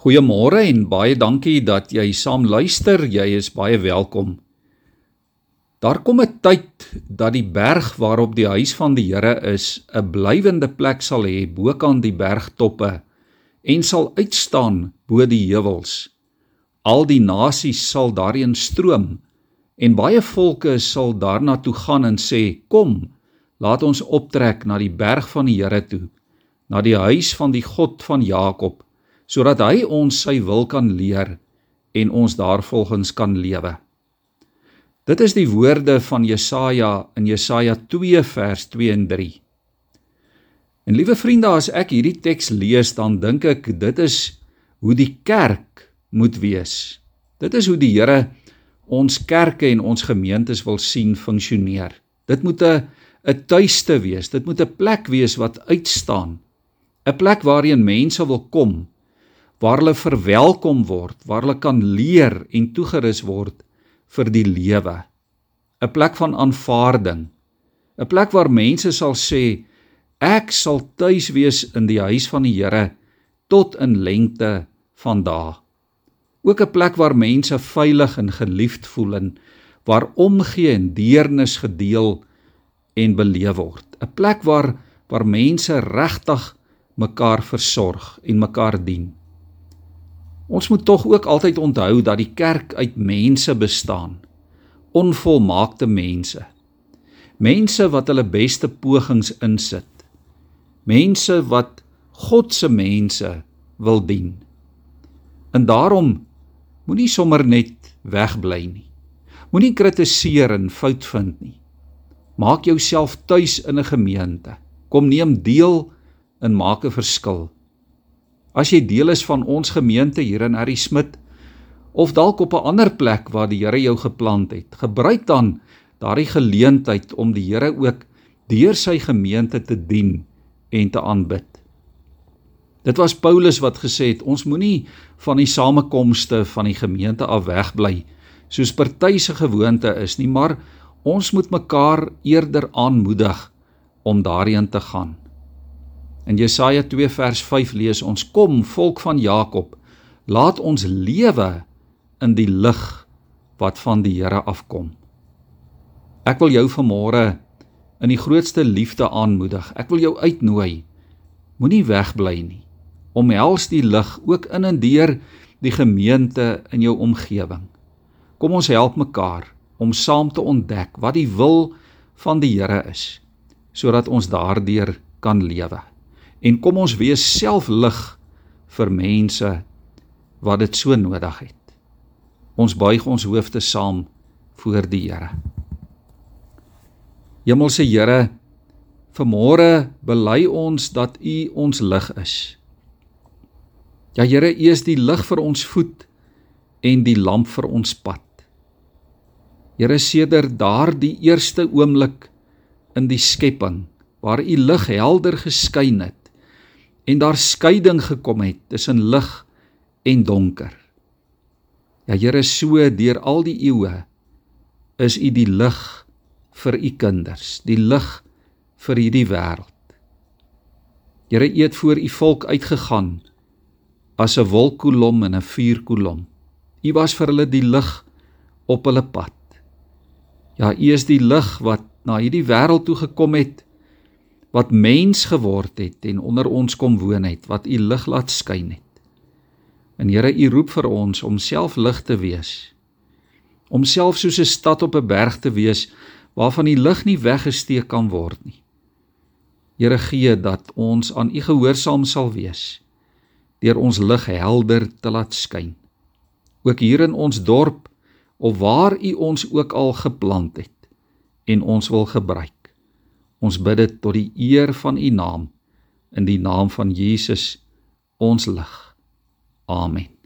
Goeiemôre en baie dankie dat jy saam luister. Jy is baie welkom. Daar kom 'n tyd dat die berg waarop die huis van die Here is, 'n blywende plek sal hê bokant die bergtoppe en sal uitstaan bo die heuwels. Al die nasies sal daarin stroom en baie volke sal daarna toe gaan en sê: "Kom, laat ons optrek na die berg van die Here toe, na die huis van die God van Jakob." Sodat hy ons sy wil kan leer en ons daarvolgens kan lewe. Dit is die woorde van Jesaja in Jesaja 2 vers 2 en 3. En liewe vriende, as ek hierdie teks lees, dan dink ek dit is hoe die kerk moet wees. Dit is hoe die Here ons kerke en ons gemeentes wil sien funksioneer. Dit moet 'n 'n tuiste wees. Dit moet 'n plek wees wat uitstaan. 'n Plek waarheen mense wil kom waar hulle verwelkom word, waar hulle kan leer en toegerus word vir die lewe. 'n Plek van aanvaarding. 'n Plek waar mense sal sê ek sal tuis wees in die huis van die Here tot in lengte van dae. Ook 'n plek waar mense veilig en geliefd voel en waar omgee en deernis gedeel en beleef word. 'n Plek waar waar mense regtig mekaar versorg en mekaar dien. Ons moet tog ook altyd onthou dat die kerk uit mense bestaan. Onvolmaakte mense. Mense wat hulle beste pogings insit. Mense wat God se mense wil dien. En daarom moenie sommer net wegbly nie. Moenie kritiseer en fout vind nie. Maak jouself tuis in 'n gemeente. Kom neem deel en maak 'n verskil. As jy deel is van ons gemeente hier in Harry Smit of dalk op 'n ander plek waar die Here jou geplant het, gebruik dan daardie geleentheid om die Here ook deur sy gemeente te dien en te aanbid. Dit was Paulus wat gesê het ons moenie van die samekomste van die gemeente af wegbly soos party se gewoonte is nie, maar ons moet mekaar eerder aanmoedig om daarheen te gaan. In Jesaja 2 vers 5 lees ons: Kom, volk van Jakob, laat ons lewe in die lig wat van die Here afkom. Ek wil jou vanmôre in die grootste liefde aanmoedig. Ek wil jou uitnooi. Moenie wegbly nie. Omhels die lig ook in en deur die gemeente in jou omgewing. Kom ons help mekaar om saam te ontdek wat die wil van die Here is sodat ons daardeur kan lewe en kom ons wees self lig vir mense wat dit so nodig het. Ons buig ons hoofde saam voor die Here. Hemelse Here, vanmôre bely ons dat U ons lig is. Ja Here, U is die lig vir ons voet en die lamp vir ons pad. Here, sedert daardie eerste oomblik in die skepping waar U lig helder geskyn het, en daar skeiding gekom het tussen lig en donker. Ja Here, so deur al die eeue is U die lig vir U kinders, die lig vir hierdie wêreld. Here, U het voor U volk uitgegaan as 'n wolkkolom en 'n vuurkolom. U was vir hulle die lig op hulle pad. Ja, U is die lig wat na hierdie wêreld toe gekom het wat mens geword het en onder ons kom woon het, wat u lig laat skyn het. En Here, u roep vir ons om self lig te wees. Om self soos 'n stad op 'n berg te wees waarvan die lig nie weggesteek kan word nie. Here gee dat ons aan u gehoorsaam sal wees deur ons lig helder te laat skyn. Ook hier in ons dorp of waar u ons ook al geplant het en ons wil gebruik. Ons bid dit tot die eer van U naam in die naam van Jesus ons lig. Amen.